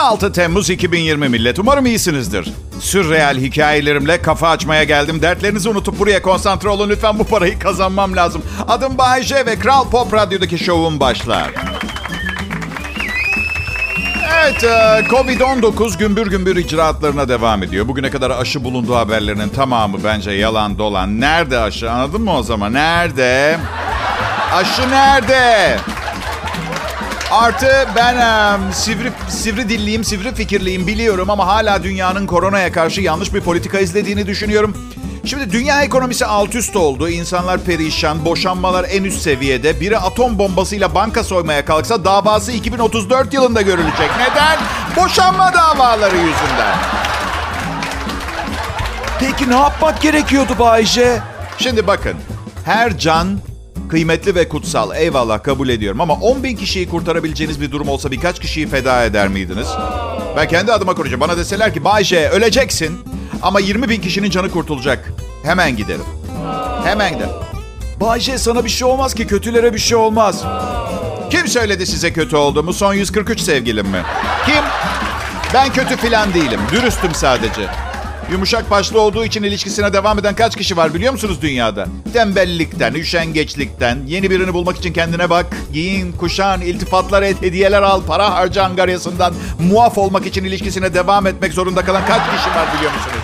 16 Temmuz 2020 millet. Umarım iyisinizdir. Sürreal hikayelerimle kafa açmaya geldim. Dertlerinizi unutup buraya konsantre olun. Lütfen bu parayı kazanmam lazım. Adım Bayece ve Kral Pop Radyo'daki şovum başlar. Evet, e, Covid-19 gümbür gümbür icraatlarına devam ediyor. Bugüne kadar aşı bulunduğu haberlerinin tamamı bence yalan dolan. Nerede aşı anladın mı o zaman? Nerede? Aşı nerede? Artı ben sivri, sivri dilliyim, sivri fikirliyim biliyorum ama hala dünyanın koronaya karşı yanlış bir politika izlediğini düşünüyorum. Şimdi dünya ekonomisi alt üst oldu. İnsanlar perişan, boşanmalar en üst seviyede. Biri atom bombasıyla banka soymaya kalksa davası 2034 yılında görülecek. Neden? Boşanma davaları yüzünden. Peki ne yapmak gerekiyordu Bayce? Şimdi bakın, her can kıymetli ve kutsal. Eyvallah kabul ediyorum ama 10 bin kişiyi kurtarabileceğiniz bir durum olsa birkaç kişiyi feda eder miydiniz? Ben kendi adıma konuşacağım. Bana deseler ki Bayce öleceksin ama 20 bin kişinin canı kurtulacak. Hemen giderim. Hemen giderim. Bayce sana bir şey olmaz ki kötülere bir şey olmaz. Kim söyledi size kötü olduğumu? Son 143 sevgilim mi? Kim? Ben kötü filan değilim. Dürüstüm sadece. Yumuşak başlı olduğu için ilişkisine devam eden kaç kişi var biliyor musunuz dünyada? Tembellikten, üşengeçlikten, yeni birini bulmak için kendine bak, giyin, kuşan, iltifatlar et, hediyeler al, para harca angaryasından muaf olmak için ilişkisine devam etmek zorunda kalan kaç kişi var biliyor musunuz?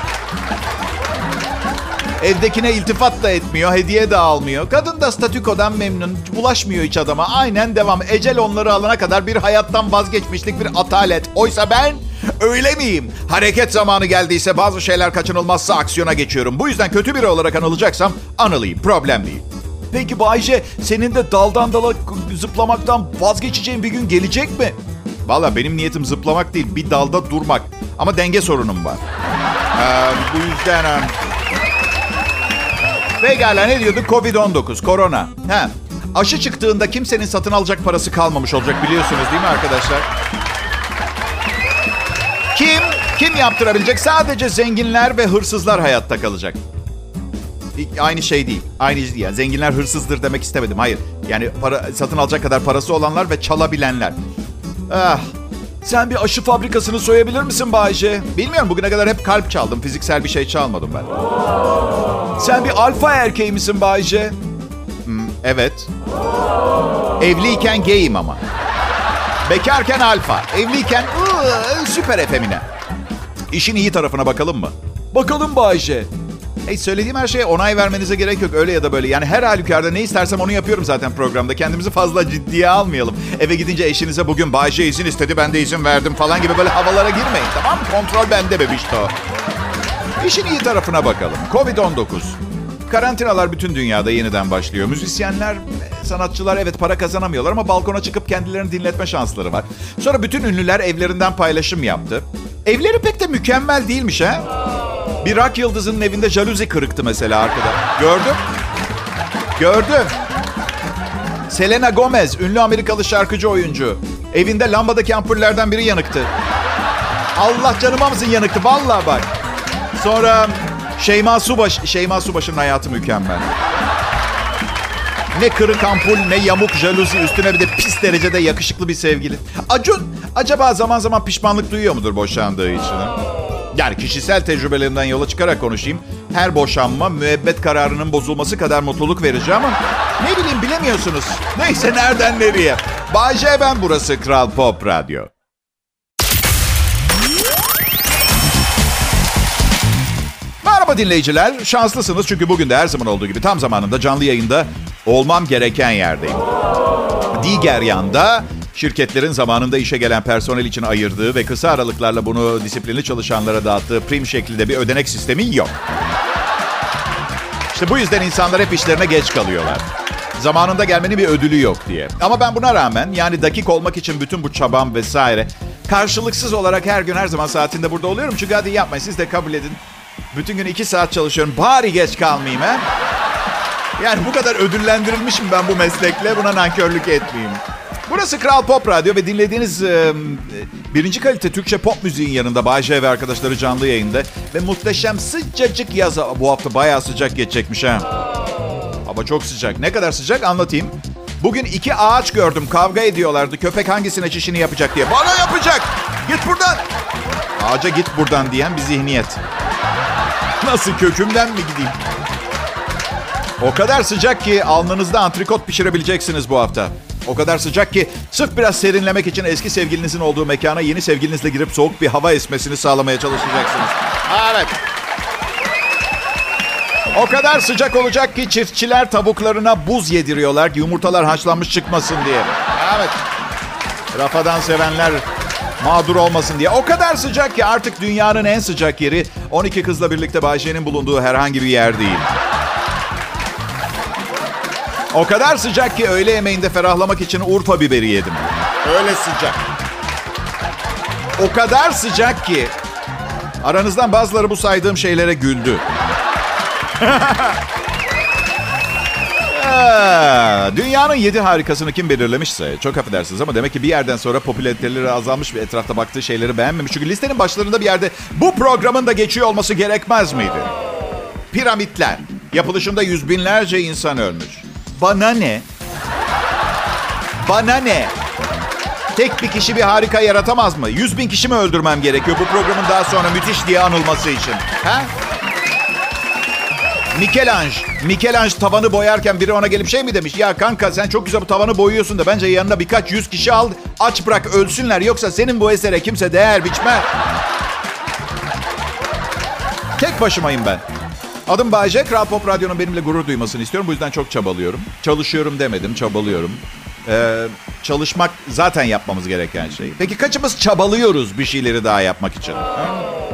Evdekine iltifat da etmiyor, hediye de almıyor. Kadın da statükodan memnun, bulaşmıyor hiç adama. Aynen devam. Ecel onları alana kadar bir hayattan vazgeçmişlik, bir atalet. Oysa ben öyle miyim? Hareket zamanı geldiyse bazı şeyler kaçınılmazsa aksiyona geçiyorum. Bu yüzden kötü biri olarak anılacaksam anılayım, problem değil. Peki Bayce senin de daldan dala zıplamaktan vazgeçeceğin bir gün gelecek mi? Valla benim niyetim zıplamak değil, bir dalda durmak. Ama denge sorunum var. Ee, bu yüzden... e, Pekala ne diyorduk? Covid-19, korona. Ha, aşı çıktığında kimsenin satın alacak parası kalmamış olacak biliyorsunuz değil mi arkadaşlar? Kim? Kim yaptırabilecek? Sadece zenginler ve hırsızlar hayatta kalacak. Aynı şey değil. Aynı şey değil. Yani zenginler hırsızdır demek istemedim. Hayır. Yani para, satın alacak kadar parası olanlar ve çalabilenler. Ah, Sen bir aşı fabrikasını soyabilir misin Bayce? bilmiyorum bugüne kadar hep kalp çaldım. Fiziksel bir şey çalmadım ben. Sen bir alfa erkeği misin Bayce? Evet. Evliyken gayim ama. Bekarken alfa. Evliyken ıı, süper efemine. İşin iyi tarafına bakalım mı? Bakalım Bayce. Hey, söylediğim her şeye onay vermenize gerek yok öyle ya da böyle. Yani her halükarda ne istersem onu yapıyorum zaten programda. Kendimizi fazla ciddiye almayalım. Eve gidince eşinize bugün Bayce izin istedi ben de izin verdim falan gibi böyle havalara girmeyin tamam mı? Kontrol bende bebişto. İşin iyi tarafına bakalım. Covid-19. Karantinalar bütün dünyada yeniden başlıyor. Müzisyenler, sanatçılar evet para kazanamıyorlar ama balkona çıkıp kendilerini dinletme şansları var. Sonra bütün ünlüler evlerinden paylaşım yaptı. Evleri pek de mükemmel değilmiş ha. Bir rock yıldızının evinde jaluzi kırıktı mesela arkada. Gördüm. Gördüm. Selena Gomez, ünlü Amerikalı şarkıcı oyuncu. Evinde lambadaki ampullerden biri yanıktı. Allah canıma mısın yanıktı? Vallahi bak. Sonra Şeyma Subaş, Şeyma Subaş'ın hayatı mükemmel. Ne kırık ampul ne yamuk jaluzi üstüne bir de pis derecede yakışıklı bir sevgili. Acun acaba zaman zaman pişmanlık duyuyor mudur boşandığı için? Yani kişisel tecrübelerimden yola çıkarak konuşayım. Her boşanma müebbet kararının bozulması kadar mutluluk verici ama ne bileyim bilemiyorsunuz. Neyse nereden nereye. Bayce ben burası Kral Pop Radyo. Merhaba dinleyiciler. Şanslısınız çünkü bugün de her zaman olduğu gibi tam zamanında canlı yayında olmam gereken yerdeyim. Diğer yanda şirketlerin zamanında işe gelen personel için ayırdığı ve kısa aralıklarla bunu disiplinli çalışanlara dağıttığı prim şeklinde bir ödenek sistemi yok. İşte bu yüzden insanlar hep işlerine geç kalıyorlar. Zamanında gelmenin bir ödülü yok diye. Ama ben buna rağmen yani dakik olmak için bütün bu çabam vesaire karşılıksız olarak her gün her zaman saatinde burada oluyorum. Çünkü hadi yapmayın siz de kabul edin. Bütün gün iki saat çalışıyorum. Bari geç kalmayayım ha. Yani bu kadar ödüllendirilmişim ben bu meslekle. Buna nankörlük etmeyeyim. Burası Kral Pop Radyo ve dinlediğiniz e, birinci kalite Türkçe pop müziğin yanında Bayce ve arkadaşları canlı yayında. Ve muhteşem sıcacık yaz. Bu hafta bayağı sıcak geçecekmiş ha. Hava çok sıcak. Ne kadar sıcak anlatayım. Bugün iki ağaç gördüm. Kavga ediyorlardı. Köpek hangisine çişini yapacak diye. Bana yapacak. Git buradan. Ağaca git buradan diyen bir zihniyet. Nasıl kökümden mi gideyim? O kadar sıcak ki alnınızda antrikot pişirebileceksiniz bu hafta. O kadar sıcak ki sırf biraz serinlemek için eski sevgilinizin olduğu mekana yeni sevgilinizle girip soğuk bir hava esmesini sağlamaya çalışacaksınız. Evet. O kadar sıcak olacak ki çiftçiler tavuklarına buz yediriyorlar ki yumurtalar haşlanmış çıkmasın diye. Evet. Rafadan sevenler mağdur olmasın diye. O kadar sıcak ki artık dünyanın en sıcak yeri 12 kızla birlikte Bayşe'nin bulunduğu herhangi bir yer değil. O kadar sıcak ki öğle yemeğinde ferahlamak için Urfa biberi yedim. Öyle sıcak. O kadar sıcak ki aranızdan bazıları bu saydığım şeylere güldü. Dünyanın yedi harikasını kim belirlemişse çok affedersiniz ama demek ki bir yerden sonra popülariteleri azalmış ve etrafta baktığı şeyleri beğenmemiş. Çünkü listenin başlarında bir yerde bu programın da geçiyor olması gerekmez miydi? Piramitler. Yapılışında yüz binlerce insan ölmüş. Bana ne? Bana ne? Tek bir kişi bir harika yaratamaz mı? Yüz bin kişi mi öldürmem gerekiyor bu programın daha sonra müthiş diye anılması için? Ha? Michelangelo. Michelangelo tavanı boyarken biri ona gelip şey mi demiş? Ya kanka sen çok güzel bu tavanı boyuyorsun da bence yanına birkaç yüz kişi al. Aç bırak ölsünler yoksa senin bu esere kimse değer biçmez. Tek başımayım ben. Adım Bayce. Kral Pop Radyo'nun benimle gurur duymasını istiyorum. Bu yüzden çok çabalıyorum. Çalışıyorum demedim, çabalıyorum. Ee, çalışmak zaten yapmamız gereken şey. Peki kaçımız çabalıyoruz bir şeyleri daha yapmak için? Ha?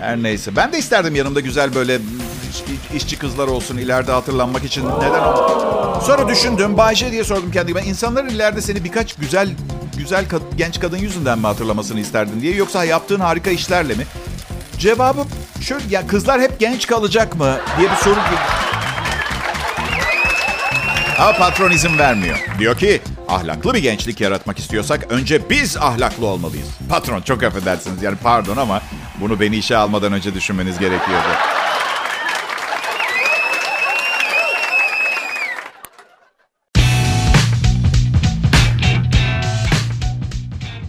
Her neyse. Ben de isterdim yanımda güzel böyle iş- işçi kızlar olsun ileride hatırlanmak için. Neden olmasın? Sonra düşündüm. Bayce diye sordum kendime. İnsanların ileride seni birkaç güzel güzel kad- genç kadın yüzünden mi hatırlamasını isterdin diye. Yoksa yaptığın harika işlerle mi? Cevabı şöyle ya kızlar hep genç kalacak mı diye bir soru Ama patron izin vermiyor. Diyor ki ahlaklı bir gençlik yaratmak istiyorsak önce biz ahlaklı olmalıyız. Patron çok affedersiniz yani pardon ama bunu beni işe almadan önce düşünmeniz gerekiyordu.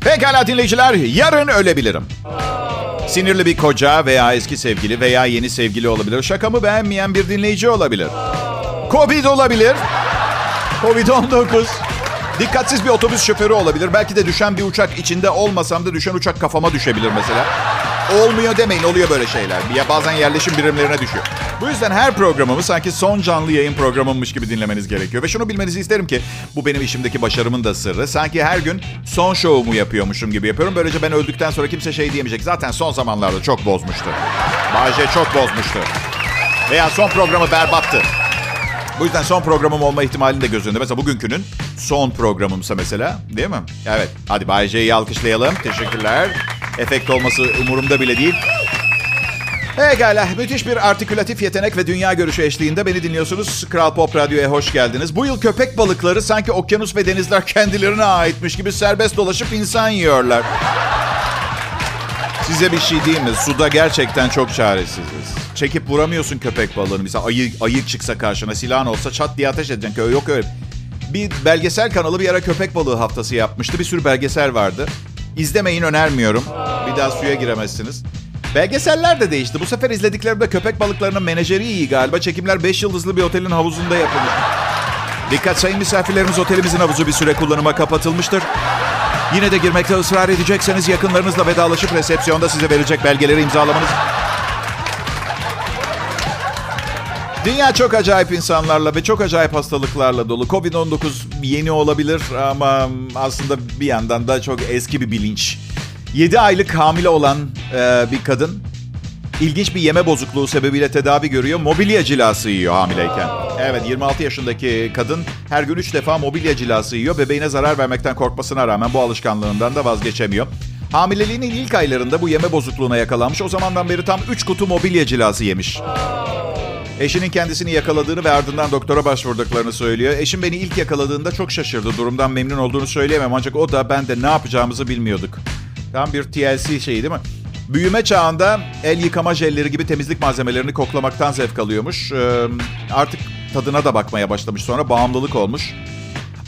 Pekala dinleyiciler, yarın ölebilirim. Sinirli bir koca veya eski sevgili veya yeni sevgili olabilir. Şakamı beğenmeyen bir dinleyici olabilir. Covid olabilir. Covid-19. Dikkatsiz bir otobüs şoförü olabilir. Belki de düşen bir uçak içinde olmasam da düşen uçak kafama düşebilir mesela. Olmuyor demeyin oluyor böyle şeyler. Ya bazen yerleşim birimlerine düşüyor. Bu yüzden her programımı sanki son canlı yayın programımmış gibi dinlemeniz gerekiyor. Ve şunu bilmenizi isterim ki bu benim işimdeki başarımın da sırrı. Sanki her gün son şovumu yapıyormuşum gibi yapıyorum. Böylece ben öldükten sonra kimse şey diyemeyecek. Zaten son zamanlarda çok bozmuştu. Bahçe çok bozmuştu. Veya son programı berbattı. Bu yüzden son programım olma ihtimalini de göz önünde. Mesela bugünkünün son programımsa mesela. Değil mi? Evet. Hadi Bay J'yi alkışlayalım. Teşekkürler. Efekt olması umurumda bile değil. Pekala. Müthiş bir artikülatif yetenek ve dünya görüşü eşliğinde beni dinliyorsunuz. Kral Pop Radyo'ya hoş geldiniz. Bu yıl köpek balıkları sanki okyanus ve denizler kendilerine aitmiş gibi serbest dolaşıp insan yiyorlar. Size bir şey diyeyim mi? Suda gerçekten çok çaresiziz. Çekip vuramıyorsun köpek balığını. Mesela ayı, ayı çıksa karşına silahın olsa çat diye ateş edeceksin. Yok öyle. Bir belgesel kanalı bir ara köpek balığı haftası yapmıştı. Bir sürü belgesel vardı. İzlemeyin önermiyorum. Bir daha suya giremezsiniz. Belgeseller de değişti. Bu sefer izlediklerimde köpek balıklarının menajeri iyi galiba. Çekimler 5 yıldızlı bir otelin havuzunda yapılmış. Dikkat sayın misafirlerimiz otelimizin havuzu bir süre kullanıma kapatılmıştır. Yine de girmekte ısrar edecekseniz yakınlarınızla vedalaşıp resepsiyonda size verecek belgeleri imzalamanız... Dünya çok acayip insanlarla ve çok acayip hastalıklarla dolu. Covid-19 yeni olabilir ama aslında bir yandan da çok eski bir bilinç. 7 aylık hamile olan e, bir kadın ilginç bir yeme bozukluğu sebebiyle tedavi görüyor. Mobilya cilası yiyor hamileyken. Evet 26 yaşındaki kadın her gün 3 defa mobilya cilası yiyor. Bebeğine zarar vermekten korkmasına rağmen bu alışkanlığından da vazgeçemiyor. Hamileliğinin ilk aylarında bu yeme bozukluğuna yakalanmış. O zamandan beri tam 3 kutu mobilya cilası yemiş. Eşinin kendisini yakaladığını ve ardından doktora başvurduklarını söylüyor. Eşim beni ilk yakaladığında çok şaşırdı. Durumdan memnun olduğunu söyleyemem ancak o da ben de ne yapacağımızı bilmiyorduk. Tam bir TLC şeyi değil mi? Büyüme çağında el yıkama jelleri gibi temizlik malzemelerini koklamaktan zevk alıyormuş. Ee, artık tadına da bakmaya başlamış. Sonra bağımlılık olmuş.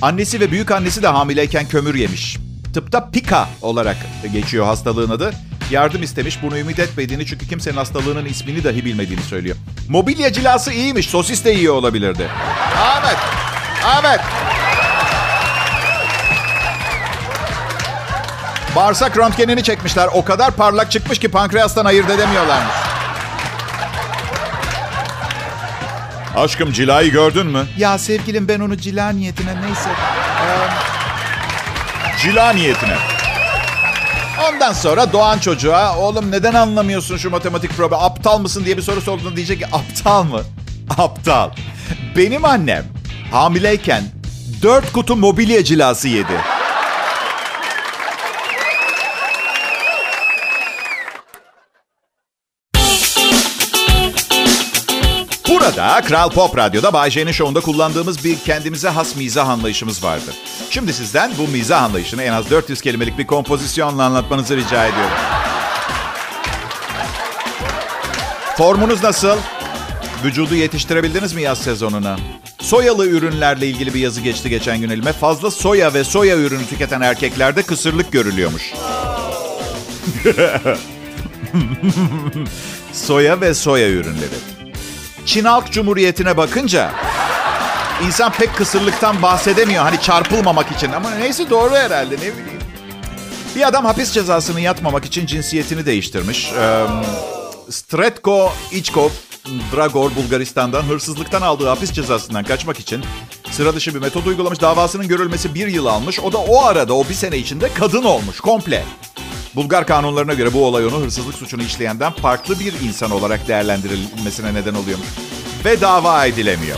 Annesi ve büyük annesi de hamileyken kömür yemiş. Tıpta pika olarak geçiyor hastalığın adı. Yardım istemiş. Bunu ümit etmediğini çünkü kimsenin hastalığının ismini dahi bilmediğini söylüyor. Mobilya cilası iyiymiş. Sosis de iyi olabilirdi. Ahmet. Ahmet. Bağırsak röntgenini çekmişler. O kadar parlak çıkmış ki pankreastan ayırt edemiyorlarmış. Aşkım cilayı gördün mü? Ya sevgilim ben onu cila niyetine neyse. Ee, cila niyetine. Ondan sonra doğan çocuğa oğlum neden anlamıyorsun şu matematik problemi? Aptal mısın diye bir soru sorduğunda diyecek ki aptal mı? Aptal. Benim annem hamileyken dört kutu mobilya cilası yedi. Burada Kral Pop Radyo'da Bay J'nin şovunda kullandığımız bir kendimize has mizah anlayışımız vardır. Şimdi sizden bu mizah anlayışını en az 400 kelimelik bir kompozisyonla anlatmanızı rica ediyorum. Formunuz nasıl? Vücudu yetiştirebildiniz mi yaz sezonuna? Soyalı ürünlerle ilgili bir yazı geçti geçen gün elime. Fazla soya ve soya ürünü tüketen erkeklerde kısırlık görülüyormuş. soya ve soya ürünleri. Çin Halk Cumhuriyeti'ne bakınca insan pek kısırlıktan bahsedemiyor. Hani çarpılmamak için ama neyse doğru herhalde ne bileyim. Bir adam hapis cezasını yatmamak için cinsiyetini değiştirmiş. Ee, Stretko İçkov Dragor Bulgaristan'dan hırsızlıktan aldığı hapis cezasından kaçmak için sıra dışı bir metod uygulamış. Davasının görülmesi bir yıl almış. O da o arada o bir sene içinde kadın olmuş komple. Bulgar kanunlarına göre bu olay onu hırsızlık suçunu işleyenden farklı bir insan olarak değerlendirilmesine neden oluyormuş. Ve dava edilemiyor.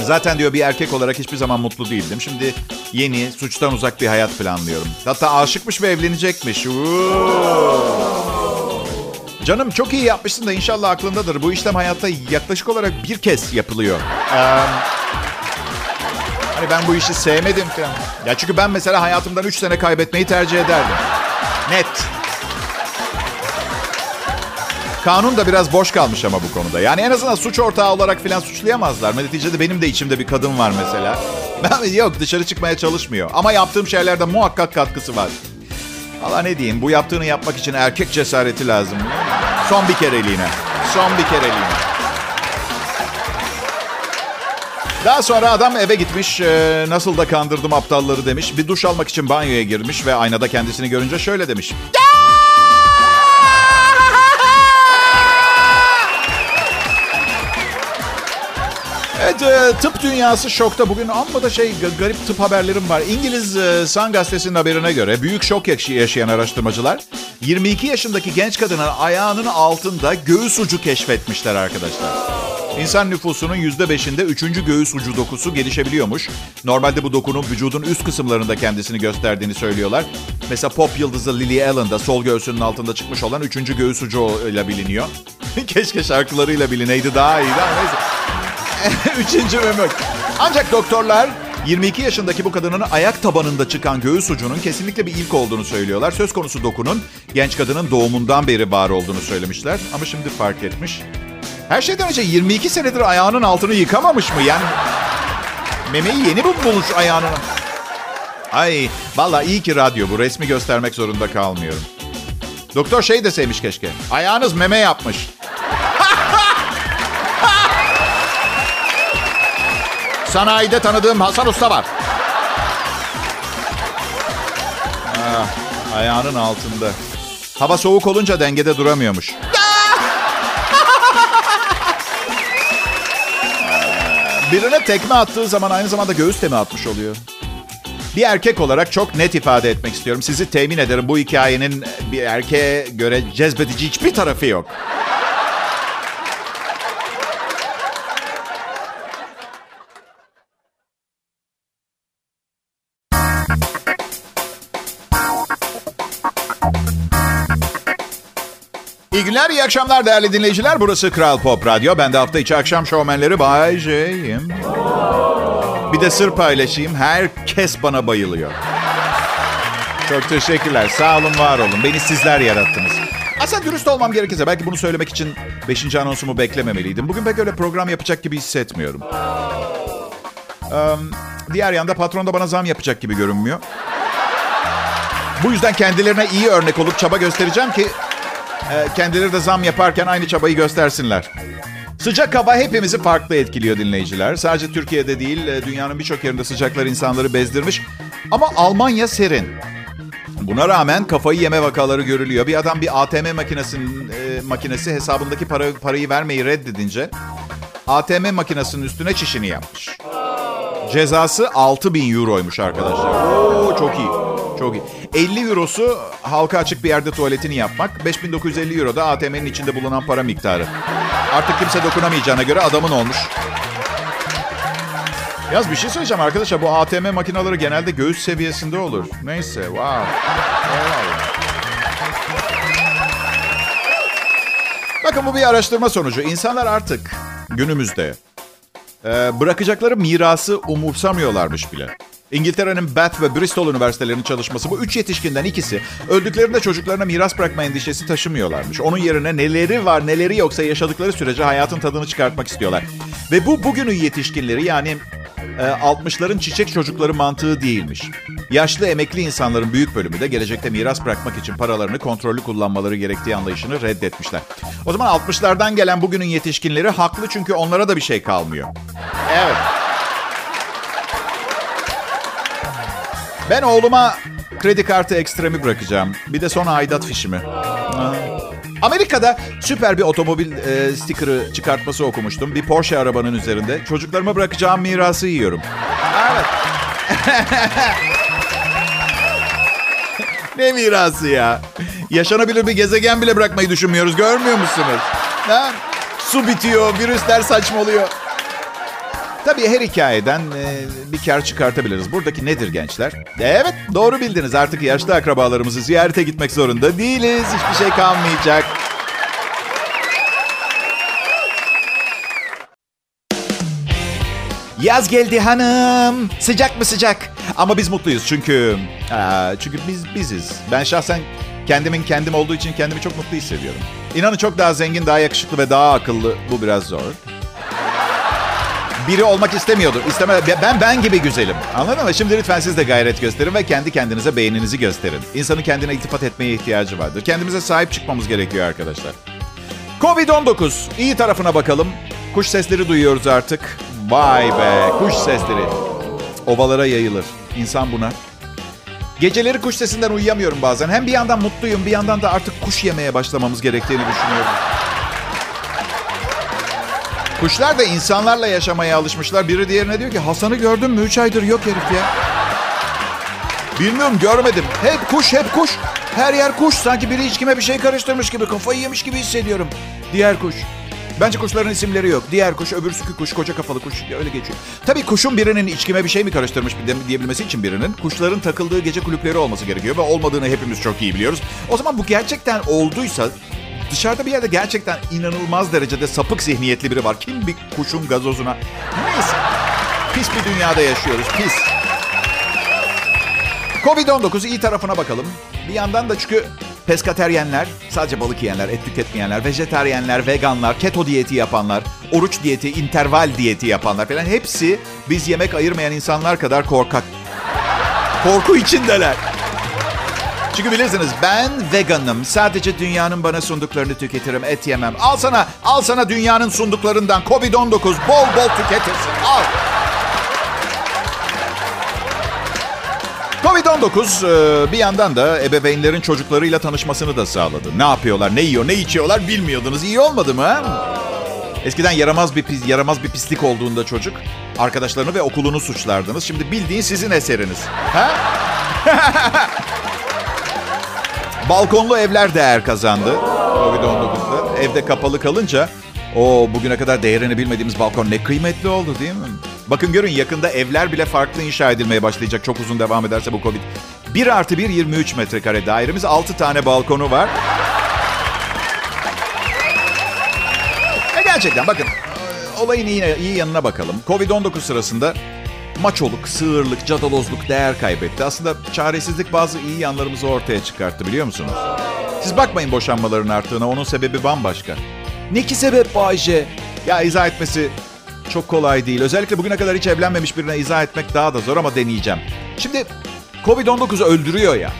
Zaten diyor bir erkek olarak hiçbir zaman mutlu değildim. Şimdi yeni, suçtan uzak bir hayat planlıyorum. Hatta aşıkmış ve evlenecekmiş. Canım çok iyi yapmışsın da inşallah aklındadır. Bu işlem hayatta yaklaşık olarak bir kez yapılıyor. Ee, hani ben bu işi sevmedim falan. Ya çünkü ben mesela hayatımdan 3 sene kaybetmeyi tercih ederdim. Net. Kanun da biraz boş kalmış ama bu konuda. Yani en azından suç ortağı olarak falan suçlayamazlar. Neticede benim de içimde bir kadın var mesela. Ben yok dışarı çıkmaya çalışmıyor. Ama yaptığım şeylerde muhakkak katkısı var. Valla ne diyeyim bu yaptığını yapmak için erkek cesareti lazım. Son bir kereliğine. Son bir kereliğine. Daha sonra adam eve gitmiş, e, nasıl da kandırdım aptalları demiş. Bir duş almak için banyoya girmiş ve aynada kendisini görünce şöyle demiş. Evet, e, tıp dünyası şokta. Bugün amma da şey garip tıp haberlerim var. İngiliz e, Sun gazetesinin haberine göre büyük şok yaşayan araştırmacılar 22 yaşındaki genç kadının ayağının altında göğüs ucu keşfetmişler arkadaşlar. İnsan nüfusunun %5'inde üçüncü göğüs ucu dokusu gelişebiliyormuş. Normalde bu dokunun vücudun üst kısımlarında kendisini gösterdiğini söylüyorlar. Mesela pop yıldızı Lily Allen da sol göğsünün altında çıkmış olan üçüncü göğüs ucuyla biliniyor. Keşke şarkılarıyla bilineydi daha iyiydi ama neyse. Üçüncü mümük. Ancak doktorlar 22 yaşındaki bu kadının ayak tabanında çıkan göğüs ucunun kesinlikle bir ilk olduğunu söylüyorlar. Söz konusu dokunun genç kadının doğumundan beri var olduğunu söylemişler. Ama şimdi fark etmiş. Her şeyden önce 22 senedir ayağının altını yıkamamış mı? Yani memeyi yeni mi bulmuş ayağının? Ay valla iyi ki radyo bu. Resmi göstermek zorunda kalmıyorum. Doktor şey deseymiş keşke. Ayağınız meme yapmış. Sanayide tanıdığım Hasan Usta var. Ah, ayağının altında. Hava soğuk olunca dengede duramıyormuş. Birine tekme attığı zaman aynı zamanda göğüs temi atmış oluyor. Bir erkek olarak çok net ifade etmek istiyorum. Sizi temin ederim bu hikayenin bir erkeğe göre cezbedici hiçbir tarafı yok. İyi günler, iyi akşamlar değerli dinleyiciler. Burası Kral Pop Radyo. Ben de hafta içi akşam şovmenleri Bay J'yim. Bir de sır paylaşayım. Herkes bana bayılıyor. Çok teşekkürler. Sağ olun, var olun. Beni sizler yarattınız. Aslında dürüst olmam gerekirse belki bunu söylemek için 5. anonsumu beklememeliydim. Bugün pek öyle program yapacak gibi hissetmiyorum. Diğer yanda patron da bana zam yapacak gibi görünmüyor. Bu yüzden kendilerine iyi örnek olup çaba göstereceğim ki kendileri de zam yaparken aynı çabayı göstersinler. Sıcak hava hepimizi farklı etkiliyor dinleyiciler. Sadece Türkiye'de değil, e, dünyanın birçok yerinde sıcaklar insanları bezdirmiş. Ama Almanya serin. Buna rağmen kafayı yeme vakaları görülüyor. Bir adam bir ATM makinesinin e, makinesi hesabındaki para, parayı vermeyi reddedince ATM makinesinin üstüne çişini yapmış. Cezası 6000 euroymuş arkadaşlar. Oo, çok iyi. Çok iyi. 50 eurosu halka açık bir yerde tuvaletini yapmak. 5950 euro da ATM'nin içinde bulunan para miktarı. Artık kimse dokunamayacağına göre adamın olmuş. Yaz bir şey söyleyeceğim arkadaşlar. Bu ATM makineleri genelde göğüs seviyesinde olur. Neyse. Wow. Bakın bu bir araştırma sonucu. İnsanlar artık günümüzde e, bırakacakları mirası umursamıyorlarmış bile. İngiltere'nin Bath ve Bristol üniversitelerinin çalışması bu üç yetişkinden ikisi öldüklerinde çocuklarına miras bırakma endişesi taşımıyorlarmış. Onun yerine neleri var neleri yoksa yaşadıkları sürece hayatın tadını çıkartmak istiyorlar. Ve bu bugünün yetişkinleri yani e, 60'ların çiçek çocukları mantığı değilmiş. Yaşlı emekli insanların büyük bölümü de gelecekte miras bırakmak için paralarını kontrollü kullanmaları gerektiği anlayışını reddetmişler. O zaman 60'lardan gelen bugünün yetişkinleri haklı çünkü onlara da bir şey kalmıyor. Evet. Ben oğluma kredi kartı ekstremi bırakacağım. Bir de sonra aidat fişimi. Amerika'da süper bir otomobil e, stikeri çıkartması okumuştum. Bir Porsche arabanın üzerinde. Çocuklarıma bırakacağım mirası yiyorum. Evet. ne mirası ya? Yaşanabilir bir gezegen bile bırakmayı düşünmüyoruz. Görmüyor musunuz? Ha? Su bitiyor, virüsler saçmalıyor. Tabii her hikayeden e, bir kar çıkartabiliriz. Buradaki nedir gençler? Evet doğru bildiniz artık yaşlı akrabalarımızı ziyarete gitmek zorunda değiliz. Hiçbir şey kalmayacak. Yaz geldi hanım. Sıcak mı sıcak? Ama biz mutluyuz çünkü aa, çünkü biz biziz. Ben şahsen kendimin kendim olduğu için kendimi çok mutlu hissediyorum. İnanın çok daha zengin, daha yakışıklı ve daha akıllı. Bu biraz zor biri olmak istemiyordum. İsteme ben ben gibi güzelim. Anladın mı? Şimdi lütfen siz de gayret gösterin ve kendi kendinize beğeninizi gösterin. İnsanın kendine iltifat etmeye ihtiyacı vardır. Kendimize sahip çıkmamız gerekiyor arkadaşlar. Covid-19 iyi tarafına bakalım. Kuş sesleri duyuyoruz artık. Vay be kuş sesleri. Ovalara yayılır. İnsan buna. Geceleri kuş sesinden uyuyamıyorum bazen. Hem bir yandan mutluyum bir yandan da artık kuş yemeye başlamamız gerektiğini düşünüyorum. Kuşlar da insanlarla yaşamaya alışmışlar. Biri diğerine diyor ki Hasan'ı gördün mü? Üç aydır yok herif ya. Bilmiyorum görmedim. Hep kuş hep kuş. Her yer kuş. Sanki biri içkime bir şey karıştırmış gibi. Kafayı yemiş gibi hissediyorum. Diğer kuş. Bence kuşların isimleri yok. Diğer kuş, öbür sükü kuş, koca kafalı kuş öyle geçiyor. Tabii kuşun birinin içkime bir şey mi karıştırmış diyebilmesi için birinin kuşların takıldığı gece kulüpleri olması gerekiyor ve olmadığını hepimiz çok iyi biliyoruz. O zaman bu gerçekten olduysa Dışarıda bir yerde gerçekten inanılmaz derecede sapık zihniyetli biri var. Kim bir kuşun gazozuna... Neyse. Pis bir dünyada yaşıyoruz. Pis. Covid-19 iyi tarafına bakalım. Bir yandan da çünkü peskateryenler, sadece balık yiyenler, et tüketmeyenler, vejeteryenler, veganlar, keto diyeti yapanlar, oruç diyeti, interval diyeti yapanlar falan hepsi biz yemek ayırmayan insanlar kadar korkak. Korku içindeler. Çünkü bilirsiniz ben veganım. Sadece dünyanın bana sunduklarını tüketirim. Et yemem. Al sana, al sana dünyanın sunduklarından. Covid-19 bol bol tüketirsin. Al. Covid-19 e, bir yandan da ebeveynlerin çocuklarıyla tanışmasını da sağladı. Ne yapıyorlar, ne yiyor, ne içiyorlar bilmiyordunuz. İyi olmadı mı? Eskiden yaramaz bir pis, yaramaz bir pislik olduğunda çocuk arkadaşlarını ve okulunu suçlardınız. Şimdi bildiğin sizin eseriniz. Ha? Balkonlu evler değer kazandı Covid-19'da. Evde kapalı kalınca o bugüne kadar değerini bilmediğimiz balkon ne kıymetli oldu değil mi? Bakın görün yakında evler bile farklı inşa edilmeye başlayacak. Çok uzun devam ederse bu Covid. 1 artı 1 23 metrekare dairemiz. 6 tane balkonu var. Ve gerçekten bakın olayın iyi, iyi yanına bakalım. Covid-19 sırasında maçoluk, sığırlık, cadalozluk değer kaybetti. Aslında çaresizlik bazı iyi yanlarımızı ortaya çıkarttı biliyor musunuz? Siz bakmayın boşanmaların arttığına. Onun sebebi bambaşka. Ne ki sebep Bayce? Ya izah etmesi çok kolay değil. Özellikle bugüne kadar hiç evlenmemiş birine izah etmek daha da zor ama deneyeceğim. Şimdi Covid-19 öldürüyor ya.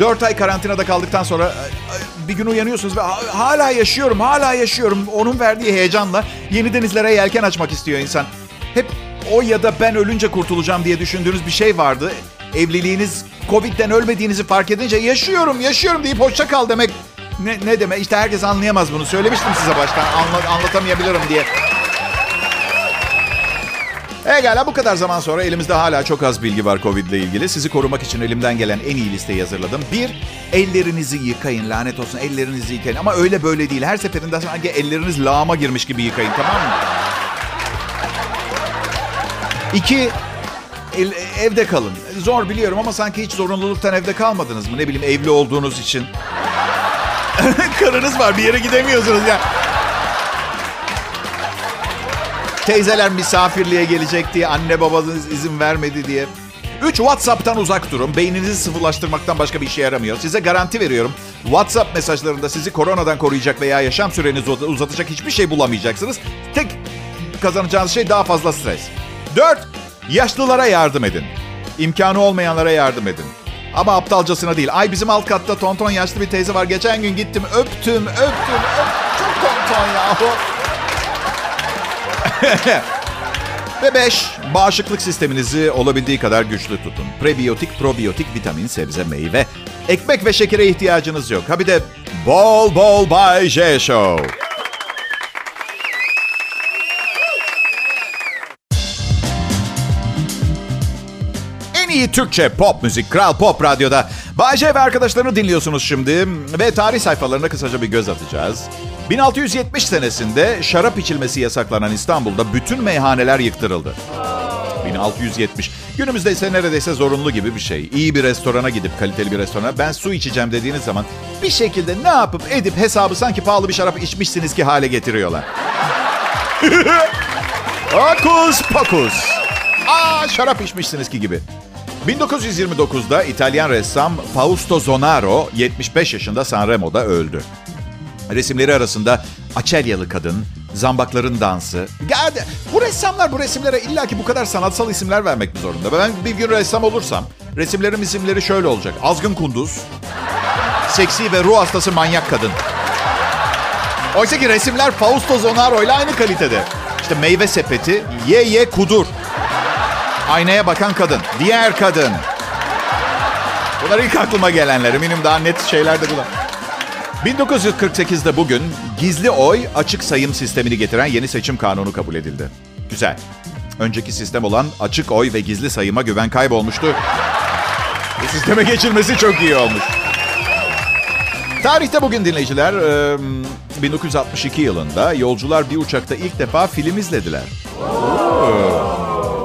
4 ay karantinada kaldıktan sonra e, bir gün uyanıyorsunuz ve hala yaşıyorum, hala yaşıyorum. Onun verdiği heyecanla yeni denizlere yelken açmak istiyor insan. Hep o ya da ben ölünce kurtulacağım diye düşündüğünüz bir şey vardı. Evliliğiniz Covid'den ölmediğinizi fark edince yaşıyorum, yaşıyorum deyip hoşça kal demek ne, ne demek? İşte herkes anlayamaz bunu. Söylemiştim size baştan anla, anlatamayabilirim diye. Egala bu kadar zaman sonra elimizde hala çok az bilgi var Covid ile ilgili. Sizi korumak için elimden gelen en iyi listeyi hazırladım. Bir, ellerinizi yıkayın. Lanet olsun ellerinizi yıkayın. Ama öyle böyle değil. Her seferinde sanki elleriniz lağıma girmiş gibi yıkayın tamam mı? İki, evde kalın. Zor biliyorum ama sanki hiç zorunluluktan evde kalmadınız mı? Ne bileyim evli olduğunuz için. Karınız var bir yere gidemiyorsunuz ya. Teyzeler misafirliğe gelecek diye anne babanız izin vermedi diye. 3. WhatsApp'tan uzak durun. Beyninizi sıvılaştırmaktan başka bir işe yaramıyor. Size garanti veriyorum. WhatsApp mesajlarında sizi koronadan koruyacak veya yaşam sürenizi uzatacak hiçbir şey bulamayacaksınız. Tek kazanacağınız şey daha fazla stres. 4. Yaşlılara yardım edin. İmkanı olmayanlara yardım edin. Ama aptalcasına değil. Ay bizim alt katta tonton yaşlı bir teyze var. Geçen gün gittim öptüm, öptüm, öptüm. Çok tonton yahu. Ve 5. Bağışıklık sisteminizi olabildiği kadar güçlü tutun. Prebiyotik, probiyotik, vitamin, sebze, meyve. Ekmek ve şekere ihtiyacınız yok. Ha bir de bol bol Bay J Show. İyi Türkçe pop müzik Kral Pop Radyo'da. Bay J ve arkadaşlarını dinliyorsunuz şimdi. Ve tarih sayfalarına kısaca bir göz atacağız. 1670 senesinde şarap içilmesi yasaklanan İstanbul'da bütün meyhaneler yıktırıldı. 1670. Günümüzde ise neredeyse zorunlu gibi bir şey. İyi bir restorana gidip kaliteli bir restorana ben su içeceğim dediğiniz zaman bir şekilde ne yapıp edip hesabı sanki pahalı bir şarap içmişsiniz ki hale getiriyorlar. Akus pokus. Aa şarap içmişsiniz ki gibi. 1929'da İtalyan ressam Fausto Zonaro 75 yaşında Sanremo'da öldü. Resimleri arasında Açelyalı kadın, zambakların dansı. Geldi. Bu ressamlar bu resimlere illaki bu kadar sanatsal isimler vermek mi zorunda? Ben bir gün ressam olursam resimlerim isimleri şöyle olacak. Azgın kunduz, seksi ve ruh hastası manyak kadın. Oysa ki resimler Fausto Zonaro ile aynı kalitede. İşte meyve sepeti, ye ye kudur. Aynaya bakan kadın, diğer kadın. Bunlar ilk aklıma gelenler. Eminim daha net şeyler de bunlar. 1948'de bugün gizli oy açık sayım sistemini getiren yeni seçim kanunu kabul edildi. Güzel. Önceki sistem olan açık oy ve gizli sayıma güven kaybolmuştu. Bu sisteme geçilmesi çok iyi olmuş. Tarihte bugün dinleyiciler 1962 yılında yolcular bir uçakta ilk defa film izlediler.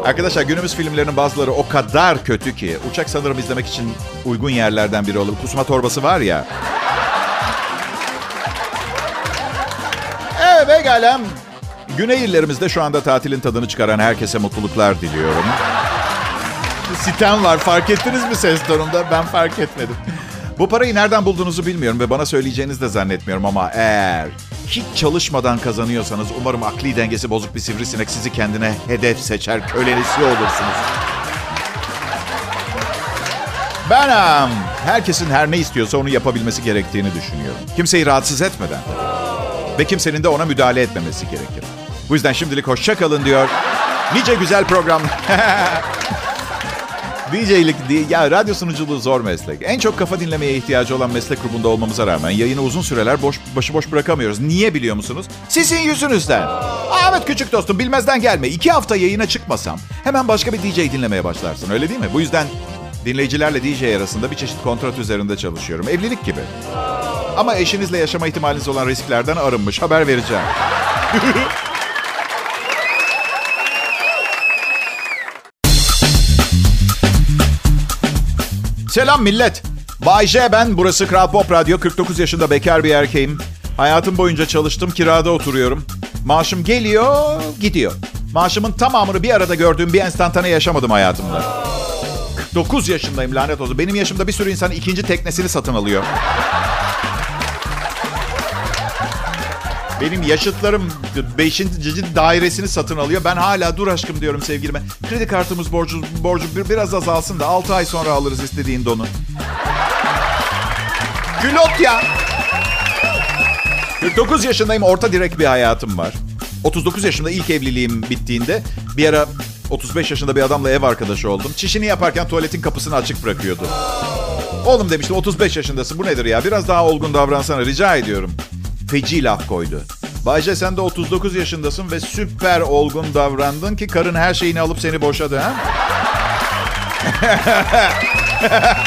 Arkadaşlar günümüz filmlerinin bazıları o kadar kötü ki uçak sanırım izlemek için uygun yerlerden biri olur. Kusma torbası var ya. Evet pekala. Güney illerimizde şu anda tatilin tadını çıkaran herkese mutluluklar diliyorum. Sitem var fark ettiniz mi ses tonunda? Ben fark etmedim. Bu parayı nereden bulduğunuzu bilmiyorum ve bana söyleyeceğinizi de zannetmiyorum ama eğer hiç çalışmadan kazanıyorsanız umarım akli dengesi bozuk bir sivrisinek sizi kendine hedef seçer, kölelisi olursunuz. Ben um, herkesin her ne istiyorsa onu yapabilmesi gerektiğini düşünüyorum. Kimseyi rahatsız etmeden ve kimsenin de ona müdahale etmemesi gerekir. Bu yüzden şimdilik hoşça kalın diyor. Nice güzel program. DJ'lik, ya radyo sunuculuğu zor meslek. En çok kafa dinlemeye ihtiyacı olan meslek grubunda olmamıza rağmen yayını uzun süreler boş, başıboş bırakamıyoruz. Niye biliyor musunuz? Sizin yüzünüzden. Aa, evet küçük dostum bilmezden gelme. İki hafta yayına çıkmasam hemen başka bir DJ dinlemeye başlarsın öyle değil mi? Bu yüzden dinleyicilerle DJ arasında bir çeşit kontrat üzerinde çalışıyorum. Evlilik gibi. Ama eşinizle yaşama ihtimaliniz olan risklerden arınmış. Haber vereceğim. Selam millet. Bay J ben. Burası Kral Pop Radyo. 49 yaşında bekar bir erkeğim. Hayatım boyunca çalıştım. Kirada oturuyorum. Maaşım geliyor, gidiyor. Maaşımın tamamını bir arada gördüğüm bir enstantane yaşamadım hayatımda. 49 yaşındayım lanet olsun. Benim yaşımda bir sürü insan ikinci teknesini satın alıyor. Benim yaşıtlarım 5. dairesini satın alıyor. Ben hala dur aşkım diyorum sevgilime. Kredi kartımız borcu, borcu bir- biraz azalsın da 6 ay sonra alırız istediğin donu. Külot ya. 49 yaşındayım. Orta direk bir hayatım var. 39 yaşımda ilk evliliğim bittiğinde bir ara 35 yaşında bir adamla ev arkadaşı oldum. Çişini yaparken tuvaletin kapısını açık bırakıyordu. Oğlum demiştim 35 yaşındasın bu nedir ya biraz daha olgun davransana rica ediyorum. Feci laf koydu. Bayce sen de 39 yaşındasın ve süper olgun davrandın ki karın her şeyini alıp seni boşadı ha?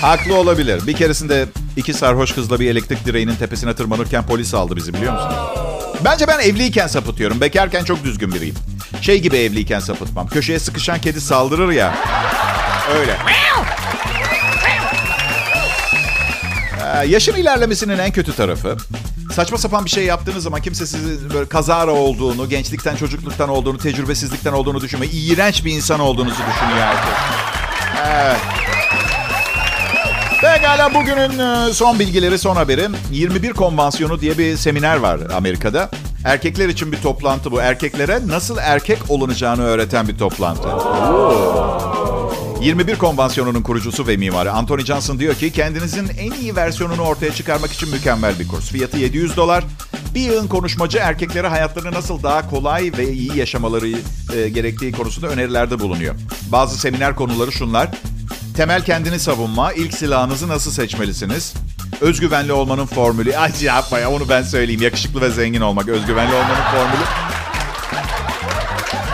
Haklı olabilir. Bir keresinde iki sarhoş kızla bir elektrik direğinin tepesine tırmanırken polis aldı bizi biliyor musunuz? Bence ben evliyken sapıtıyorum. Bekarken çok düzgün biriyim. Şey gibi evliyken sapıtmam. Köşeye sıkışan kedi saldırır ya. Öyle. Ee, yaşın ilerlemesinin en kötü tarafı saçma sapan bir şey yaptığınız zaman kimse sizi böyle kazara olduğunu, gençlikten, çocukluktan olduğunu, tecrübesizlikten olduğunu düşünmüyor. İğrenç bir insan olduğunuzu düşünüyor herkes. Evet. Pekala bugünün e, son bilgileri, son haberi. 21 Konvansiyonu diye bir seminer var Amerika'da. Erkekler için bir toplantı bu. Erkeklere nasıl erkek olunacağını öğreten bir toplantı. 21 Konvansiyonu'nun kurucusu ve mimarı Anthony Johnson diyor ki kendinizin en iyi versiyonunu ortaya çıkarmak için mükemmel bir kurs. Fiyatı 700 dolar. Bir yığın konuşmacı erkeklere hayatlarını nasıl daha kolay ve iyi yaşamaları e, gerektiği konusunda önerilerde bulunuyor. Bazı seminer konuları şunlar. Temel kendini savunma, ilk silahınızı nasıl seçmelisiniz? Özgüvenli olmanın formülü. Ay yapma ya onu ben söyleyeyim. Yakışıklı ve zengin olmak. Özgüvenli olmanın formülü.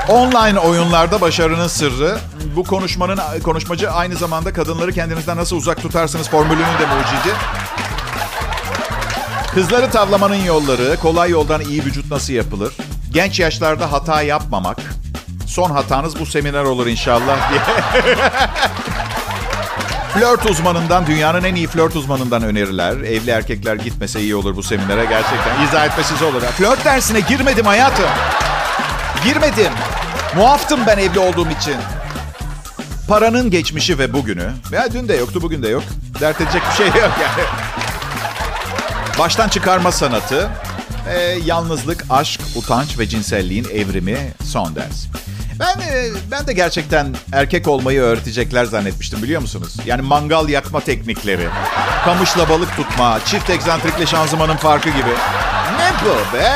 Online oyunlarda başarının sırrı. Bu konuşmanın konuşmacı aynı zamanda kadınları kendinizden nasıl uzak tutarsınız formülünün de mucidi. Kızları tavlamanın yolları, kolay yoldan iyi vücut nasıl yapılır? Genç yaşlarda hata yapmamak. Son hatanız bu seminer olur inşallah flört uzmanından, dünyanın en iyi flört uzmanından öneriler. Evli erkekler gitmese iyi olur bu seminere gerçekten. İzah etmesiz olur. Flört dersine girmedim hayatım. Girmedim. Muaftım ben evli olduğum için. Paranın geçmişi ve bugünü. Ya dün de yoktu, bugün de yok. Dert edecek bir şey yok yani. Baştan çıkarma sanatı. e, yalnızlık, aşk, utanç ve cinselliğin evrimi son ders. Ben e, ben de gerçekten erkek olmayı öğretecekler zannetmiştim biliyor musunuz? Yani mangal yakma teknikleri, kamışla balık tutma, çift egzantrikle şanzımanın farkı gibi. Ne bu be?